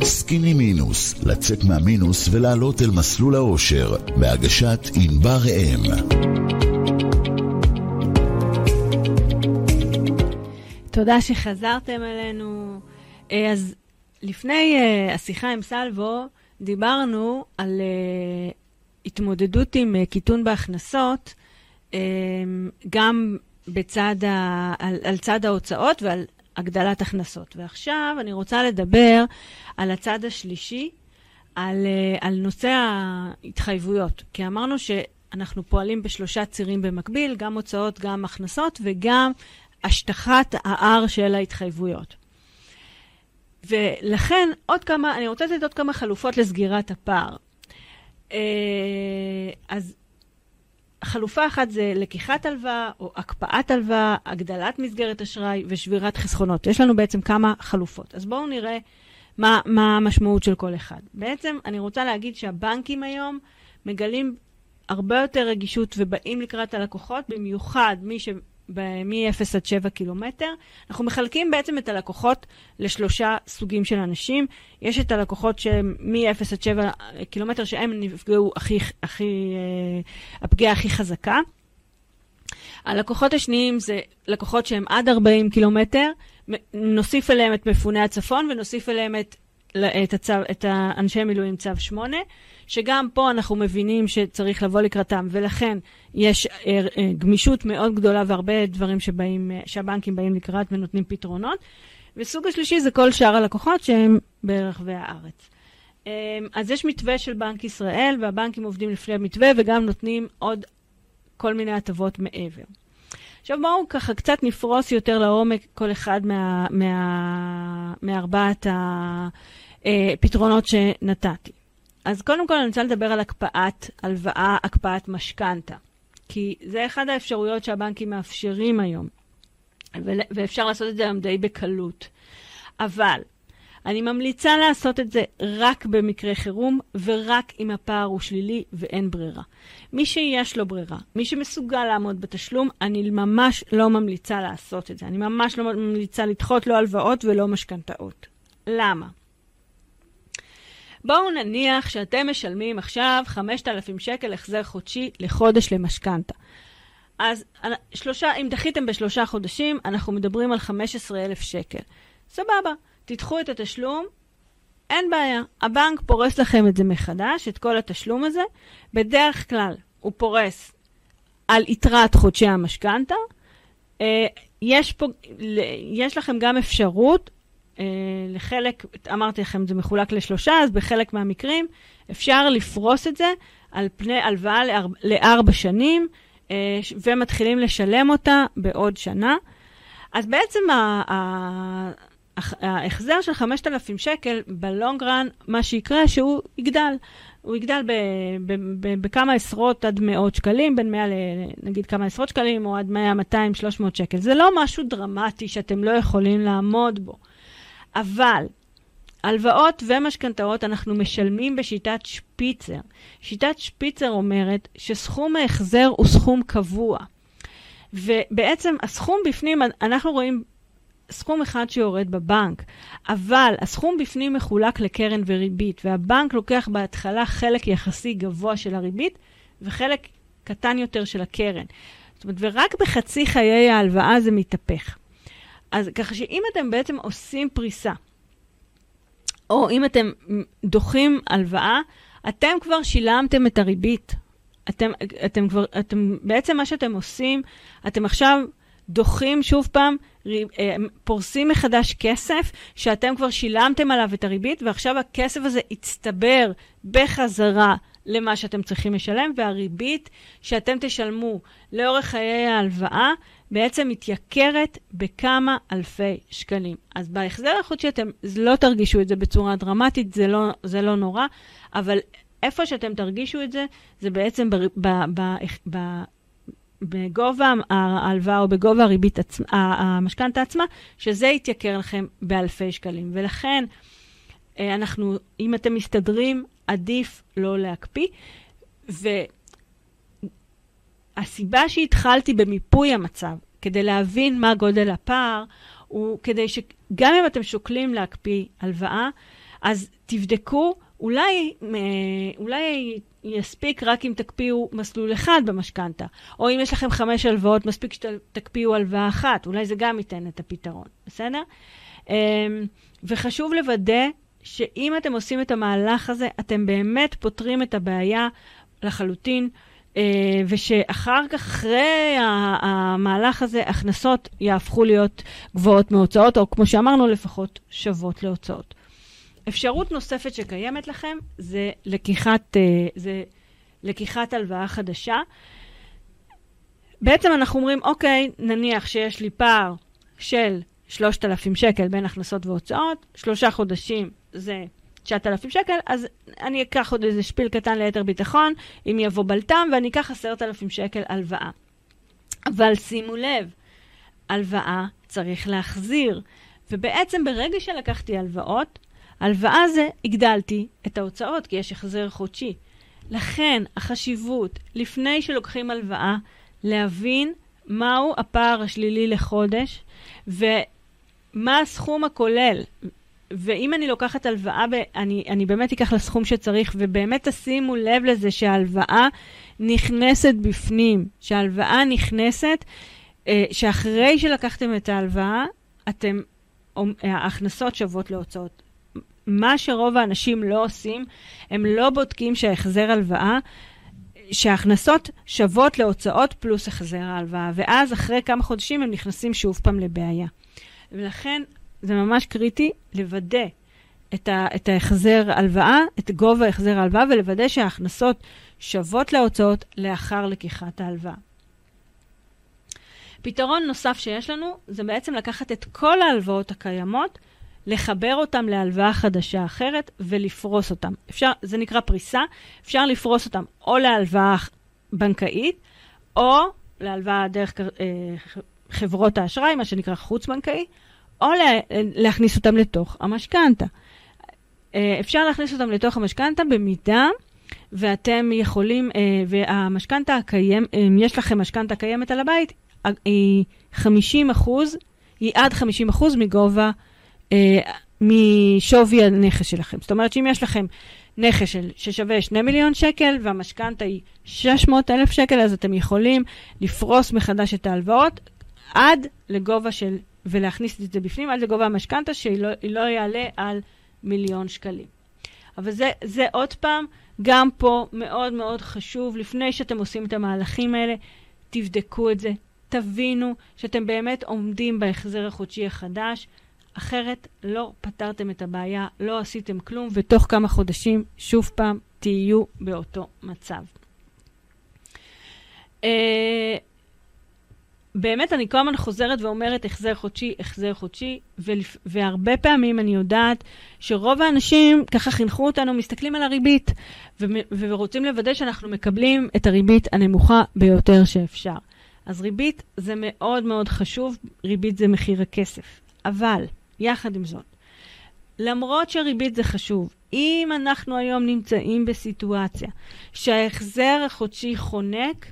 סקיני מינוס, לצאת מהמינוס ולעלות אל מסלול האושר, בהגשת ענבר אם. תודה שחזרתם אלינו. אה, אז לפני אה, השיחה עם סלבו, דיברנו על אה, התמודדות עם אה, קיטון בהכנסות, אה, גם בצד ה, על, על צד ההוצאות ועל הגדלת הכנסות. ועכשיו אני רוצה לדבר על הצד השלישי, על, על נושא ההתחייבויות. כי אמרנו שאנחנו פועלים בשלושה צירים במקביל, גם הוצאות, גם הכנסות וגם השטחת ה-R של ההתחייבויות. ולכן, עוד כמה, אני רוצה לתת עוד כמה חלופות לסגירת הפער. אה, אז חלופה אחת זה לקיחת הלוואה או הקפאת הלוואה, הגדלת מסגרת אשראי ושבירת חסכונות. יש לנו בעצם כמה חלופות. אז בואו נראה מה, מה המשמעות של כל אחד. בעצם אני רוצה להגיד שהבנקים היום מגלים הרבה יותר רגישות ובאים לקראת הלקוחות, במיוחד מי ש... מ-0 עד 7 קילומטר. אנחנו מחלקים בעצם את הלקוחות לשלושה סוגים של אנשים. יש את הלקוחות שהם מ-0 עד 7 קילומטר, שהם נפגעו הכי, הכי, אה, הפגיעה הכי חזקה. הלקוחות השניים זה לקוחות שהם עד 40 קילומטר, נוסיף אליהם את מפוני הצפון ונוסיף אליהם את, את, הצו, את האנשי מילואים צו 8, שגם פה אנחנו מבינים שצריך לבוא לקראתם, ולכן יש אה, אה, גמישות מאוד גדולה והרבה דברים שבאים, אה, שהבנקים באים לקראת ונותנים פתרונות. וסוג השלישי זה כל שאר הלקוחות שהם ברחבי הארץ. אה, אז יש מתווה של בנק ישראל, והבנקים עובדים לפי המתווה וגם נותנים עוד כל מיני הטבות מעבר. עכשיו בואו ככה קצת נפרוס יותר לעומק כל אחד מה, מה, מארבעת הפתרונות שנתתי. אז קודם כל אני רוצה לדבר על הקפאת הלוואה, הקפאת משכנתה. כי זה אחד האפשרויות שהבנקים מאפשרים היום, ואפשר לעשות את זה היום די בקלות. אבל אני ממליצה לעשות את זה רק במקרה חירום ורק אם הפער הוא שלילי ואין ברירה. מי שיש לו ברירה, מי שמסוגל לעמוד בתשלום, אני ממש לא ממליצה לעשות את זה. אני ממש לא ממליצה לדחות לא הלוואות ולא משכנתאות. למה? בואו נניח שאתם משלמים עכשיו 5,000 שקל החזר חודשי לחודש למשכנתה. אז שלושה, אם דחיתם בשלושה חודשים, אנחנו מדברים על 15,000 שקל. סבבה, תדחו את התשלום, אין בעיה. הבנק פורס לכם את זה מחדש, את כל התשלום הזה. בדרך כלל הוא פורס על יתרת חודשי המשכנתה. אה, יש, יש לכם גם אפשרות אה, לחלק, אמרתי לכם, זה מחולק לשלושה, אז בחלק מהמקרים אפשר לפרוס את זה על פני הלוואה לאר, לארבע שנים, אה, ומתחילים לשלם אותה בעוד שנה. אז בעצם ההחזר של 5,000 שקל, בלונג רן, מה שיקרה שהוא יגדל. הוא יגדל בכמה עשרות עד מאות שקלים, בין 100 לנגיד כמה עשרות שקלים, או עד 100, 200, 300 שקל. זה לא משהו דרמטי שאתם לא יכולים לעמוד בו. אבל הלוואות ומשכנתאות אנחנו משלמים בשיטת שפיצר. שיטת שפיצר אומרת שסכום ההחזר הוא סכום קבוע. ובעצם הסכום בפנים, אנחנו רואים סכום אחד שיורד בבנק, אבל הסכום בפנים מחולק לקרן וריבית, והבנק לוקח בהתחלה חלק יחסי גבוה של הריבית וחלק קטן יותר של הקרן. זאת אומרת, ורק בחצי חיי ההלוואה זה מתהפך. אז ככה שאם אתם בעצם עושים פריסה, או אם אתם דוחים הלוואה, אתם כבר שילמתם את הריבית. אתם, אתם כבר, אתם, בעצם מה שאתם עושים, אתם עכשיו דוחים שוב פעם, אה, פורסים מחדש כסף שאתם כבר שילמתם עליו את הריבית, ועכשיו הכסף הזה יצטבר בחזרה למה שאתם צריכים לשלם, והריבית שאתם תשלמו לאורך חיי ההלוואה בעצם מתייקרת בכמה אלפי שקלים. אז בהחזר החודשי אתם לא תרגישו את זה בצורה דרמטית, זה לא, זה לא נורא, אבל איפה שאתם תרגישו את זה, זה בעצם ב, ב, ב, ב, בגובה ההלוואה או בגובה הריבית, עצ... המשכנתה עצמה, שזה יתייקר לכם באלפי שקלים. ולכן, אה, אנחנו, אם אתם מסתדרים, עדיף לא להקפיא. והסיבה שהתחלתי במיפוי המצב, כדי להבין מה גודל הפער, הוא כדי שגם אם אתם שוקלים להקפיא הלוואה, אז תבדקו, אולי, אה, אולי יספיק רק אם תקפיאו מסלול אחד במשכנתה, או אם יש לכם חמש הלוואות, מספיק שתקפיאו הלוואה אחת, אולי זה גם ייתן את הפתרון, בסדר? אמ, וחשוב לוודא שאם אתם עושים את המהלך הזה, אתם באמת פותרים את הבעיה לחלוטין, אה, ושאחר כך, אחרי המהלך הזה, הכנסות יהפכו להיות גבוהות מהוצאות, או כמו שאמרנו, לפחות שוות להוצאות. אפשרות נוספת שקיימת לכם זה לקיחת, אה, זה לקיחת הלוואה חדשה. בעצם אנחנו אומרים, אוקיי, נניח שיש לי פער של 3,000 שקל בין הכנסות והוצאות, שלושה חודשים זה 9,000 שקל, אז אני אקח עוד איזה שפיל קטן ליתר ביטחון, אם יבוא בלטם, ואני אקח 10,000 שקל הלוואה. אבל שימו לב, הלוואה צריך להחזיר. ובעצם ברגע שלקחתי הלוואות, הלוואה זה הגדלתי את ההוצאות, כי יש החזר חודשי. לכן החשיבות, לפני שלוקחים הלוואה, להבין מהו הפער השלילי לחודש ומה הסכום הכולל. ואם אני לוקחת הלוואה, אני, אני באמת אקח לסכום שצריך, ובאמת תשימו לב לזה שההלוואה נכנסת בפנים, שההלוואה נכנסת, אה, שאחרי שלקחתם את ההלוואה, אתם, ההכנסות שוות להוצאות. מה שרוב האנשים לא עושים, הם לא בודקים שהחזר הלוואה, שההכנסות שוות להוצאות פלוס החזר ההלוואה, ואז אחרי כמה חודשים הם נכנסים שוב פעם לבעיה. ולכן זה ממש קריטי לוודא את, ה, את ההחזר הלוואה, את גובה החזר ההלוואה, ולוודא שההכנסות שוות להוצאות לאחר לקיחת ההלוואה. פתרון נוסף שיש לנו זה בעצם לקחת את כל ההלוואות הקיימות, לחבר אותן להלוואה חדשה אחרת ולפרוס אותן. אפשר, זה נקרא פריסה, אפשר לפרוס אותן או להלוואה בנקאית, או להלוואה דרך אה, חברות האשראי, מה שנקרא חוץ-בנקאי, או לה, להכניס אותם לתוך המשכנתה. אה, אפשר להכניס אותם לתוך המשכנתה במידה ואתם יכולים, אה, והמשכנתה הקיים, אם יש לכם משכנתה קיימת על הבית, היא 50 אחוז, היא עד 50 אחוז מגובה, אה, משווי הנכס שלכם. זאת אומרת שאם יש לכם נכס של, ששווה 2 מיליון שקל והמשכנתה היא 600 אלף שקל, אז אתם יכולים לפרוס מחדש את ההלוואות עד לגובה של, ולהכניס את זה בפנים, עד לגובה המשכנתה, שהיא לא, לא יעלה על מיליון שקלים. אבל זה, זה עוד פעם, גם פה מאוד מאוד חשוב, לפני שאתם עושים את המהלכים האלה, תבדקו את זה, תבינו שאתם באמת עומדים בהחזר החודשי החדש, אחרת לא פתרתם את הבעיה, לא עשיתם כלום, ותוך כמה חודשים שוב פעם תהיו באותו מצב. Uh, באמת, אני כל הזמן חוזרת ואומרת החזר חודשי, החזר חודשי, ולפ... והרבה פעמים אני יודעת שרוב האנשים, ככה חינכו אותנו, מסתכלים על הריבית, ו... ורוצים לוודא שאנחנו מקבלים את הריבית הנמוכה ביותר שאפשר. אז ריבית זה מאוד מאוד חשוב, ריבית זה מחיר הכסף. אבל, יחד עם זאת, למרות שריבית זה חשוב, אם אנחנו היום נמצאים בסיטואציה שההחזר החודשי חונק,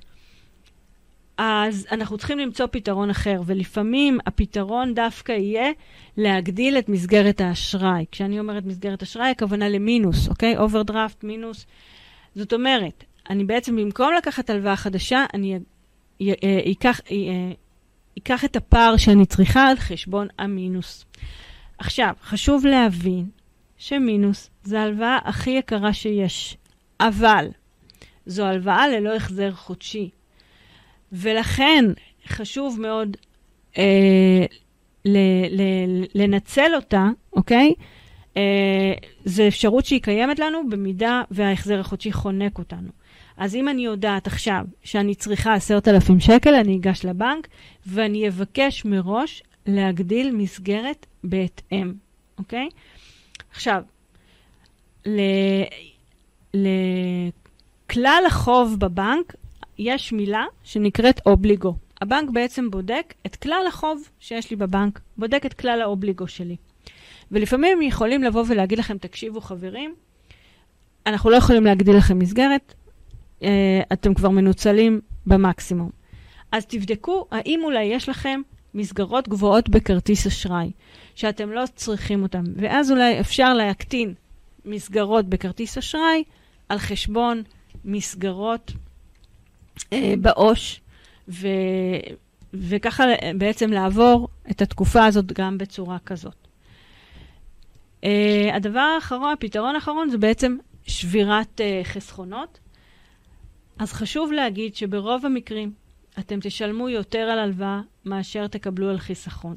אז אנחנו צריכים למצוא פתרון אחר, ולפעמים הפתרון דווקא יהיה להגדיל את מסגרת האשראי. כשאני אומרת מסגרת אשראי, הכוונה למינוס, אוקיי? אוברדרפט, מינוס. זאת אומרת, אני בעצם, במקום לקחת הלוואה חדשה, אני אקח, אקח את הפער שאני צריכה על חשבון המינוס. עכשיו, חשוב להבין שמינוס זה ההלוואה הכי יקרה שיש, אבל זו הלוואה ללא החזר חודשי. ולכן חשוב מאוד אה, ל, ל, לנצל אותה, אוקיי? אה, זו אפשרות שהיא קיימת לנו במידה וההחזר החודשי חונק אותנו. אז אם אני יודעת עכשיו שאני צריכה 10,000 שקל, אני אגש לבנק ואני אבקש מראש להגדיל מסגרת בהתאם, אוקיי? עכשיו, לכלל החוב בבנק יש מילה שנקראת אובליגו. הבנק בעצם בודק את כלל החוב שיש לי בבנק, בודק את כלל האובליגו שלי. ולפעמים יכולים לבוא ולהגיד לכם, תקשיבו חברים, אנחנו לא יכולים להגדיל לכם מסגרת, אה, אתם כבר מנוצלים במקסימום. אז תבדקו האם אולי יש לכם מסגרות גבוהות בכרטיס אשראי, שאתם לא צריכים אותן, ואז אולי אפשר להקטין מסגרות בכרטיס אשראי על חשבון מסגרות אה, בעו"ש, וככה בעצם לעבור את התקופה הזאת גם בצורה כזאת. אה, הדבר האחרון, הפתרון האחרון זה בעצם שבירת אה, חסכונות. אז חשוב להגיד שברוב המקרים אתם תשלמו יותר על הלוואה מאשר תקבלו על חיסכון.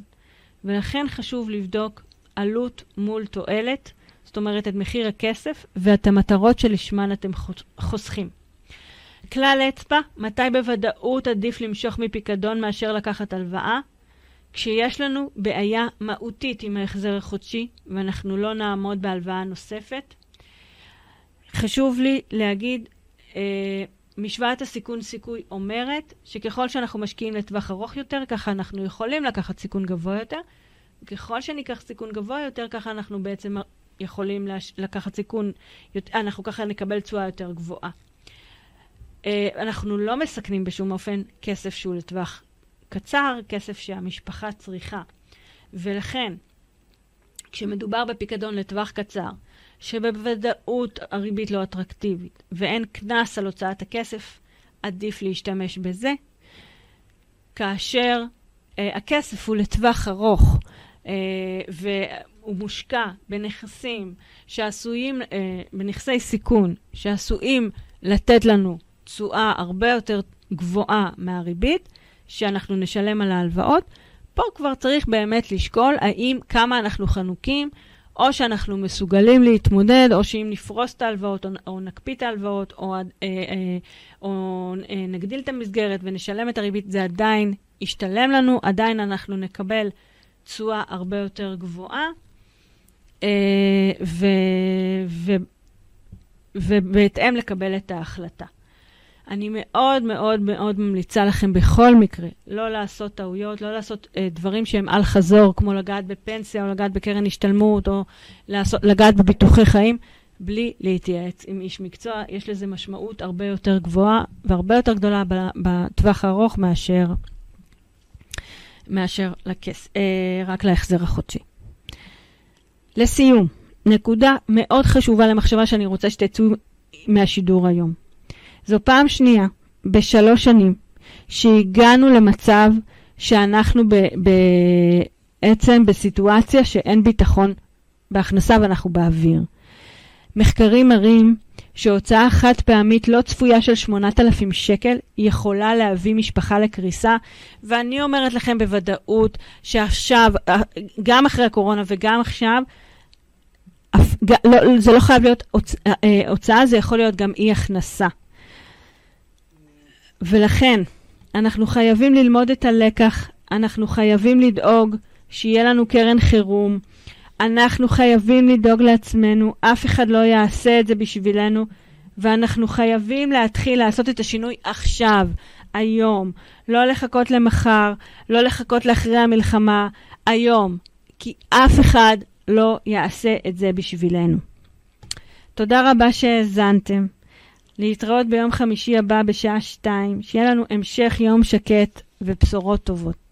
ולכן חשוב לבדוק עלות מול תועלת, זאת אומרת את מחיר הכסף ואת המטרות שלשמן אתם חוסכים. כלל אצבע, מתי בוודאות עדיף למשוך מפיקדון מאשר לקחת הלוואה? כשיש לנו בעיה מהותית עם ההחזר החודשי ואנחנו לא נעמוד בהלוואה נוספת. חשוב לי להגיד, אה, משוואת הסיכון סיכוי אומרת שככל שאנחנו משקיעים לטווח ארוך יותר, ככה אנחנו יכולים לקחת סיכון גבוה יותר. ככל שניקח סיכון גבוה יותר, ככה אנחנו בעצם יכולים לש... לקחת סיכון, אנחנו ככה נקבל תשואה יותר גבוהה. אה, אנחנו לא מסכנים בשום אופן כסף שהוא לטווח קצר, כסף שהמשפחה צריכה. ולכן, כשמדובר בפיקדון לטווח קצר, שבוודאות הריבית לא אטרקטיבית ואין קנס על הוצאת הכסף, עדיף להשתמש בזה. כאשר אה, הכסף הוא לטווח ארוך אה, והוא מושקע בנכסים שעשויים, אה, בנכסי סיכון, שעשויים לתת לנו תשואה הרבה יותר גבוהה מהריבית שאנחנו נשלם על ההלוואות, פה כבר צריך באמת לשקול האם כמה אנחנו חנוקים או שאנחנו מסוגלים להתמודד, או שאם נפרוס את ההלוואות, או, או נקפיא את ההלוואות, או, אה, אה, או אה, נגדיל את המסגרת ונשלם את הריבית, זה עדיין ישתלם לנו, עדיין אנחנו נקבל תשואה הרבה יותר גבוהה, אה, ו, ו, ובהתאם לקבל את ההחלטה. אני מאוד מאוד מאוד ממליצה לכם בכל מקרה לא לעשות טעויות, לא לעשות אה, דברים שהם על חזור, כמו לגעת בפנסיה או לגעת בקרן השתלמות או לעשות, לגעת בביטוחי חיים, בלי להתייעץ עם איש מקצוע. יש לזה משמעות הרבה יותר גבוהה והרבה יותר גדולה בטווח הארוך מאשר, מאשר לכס, אה, רק להחזר החודשי. לסיום, נקודה מאוד חשובה למחשבה שאני רוצה שתצאו מהשידור היום. זו פעם שנייה בשלוש שנים שהגענו למצב שאנחנו בעצם בסיטואציה שאין ביטחון בהכנסה ואנחנו באוויר. מחקרים מראים שהוצאה חד פעמית לא צפויה של 8,000 שקל יכולה להביא משפחה לקריסה, ואני אומרת לכם בוודאות שעכשיו, גם אחרי הקורונה וגם עכשיו, לא, זה לא חייב להיות אה, הוצאה, זה יכול להיות גם אי הכנסה. ולכן, אנחנו חייבים ללמוד את הלקח, אנחנו חייבים לדאוג שיהיה לנו קרן חירום, אנחנו חייבים לדאוג לעצמנו, אף אחד לא יעשה את זה בשבילנו, ואנחנו חייבים להתחיל לעשות את השינוי עכשיו, היום. לא לחכות למחר, לא לחכות לאחרי המלחמה, היום. כי אף אחד לא יעשה את זה בשבילנו. תודה רבה שהאזנתם. להתראות ביום חמישי הבא בשעה שתיים. שיהיה לנו המשך יום שקט ובשורות טובות.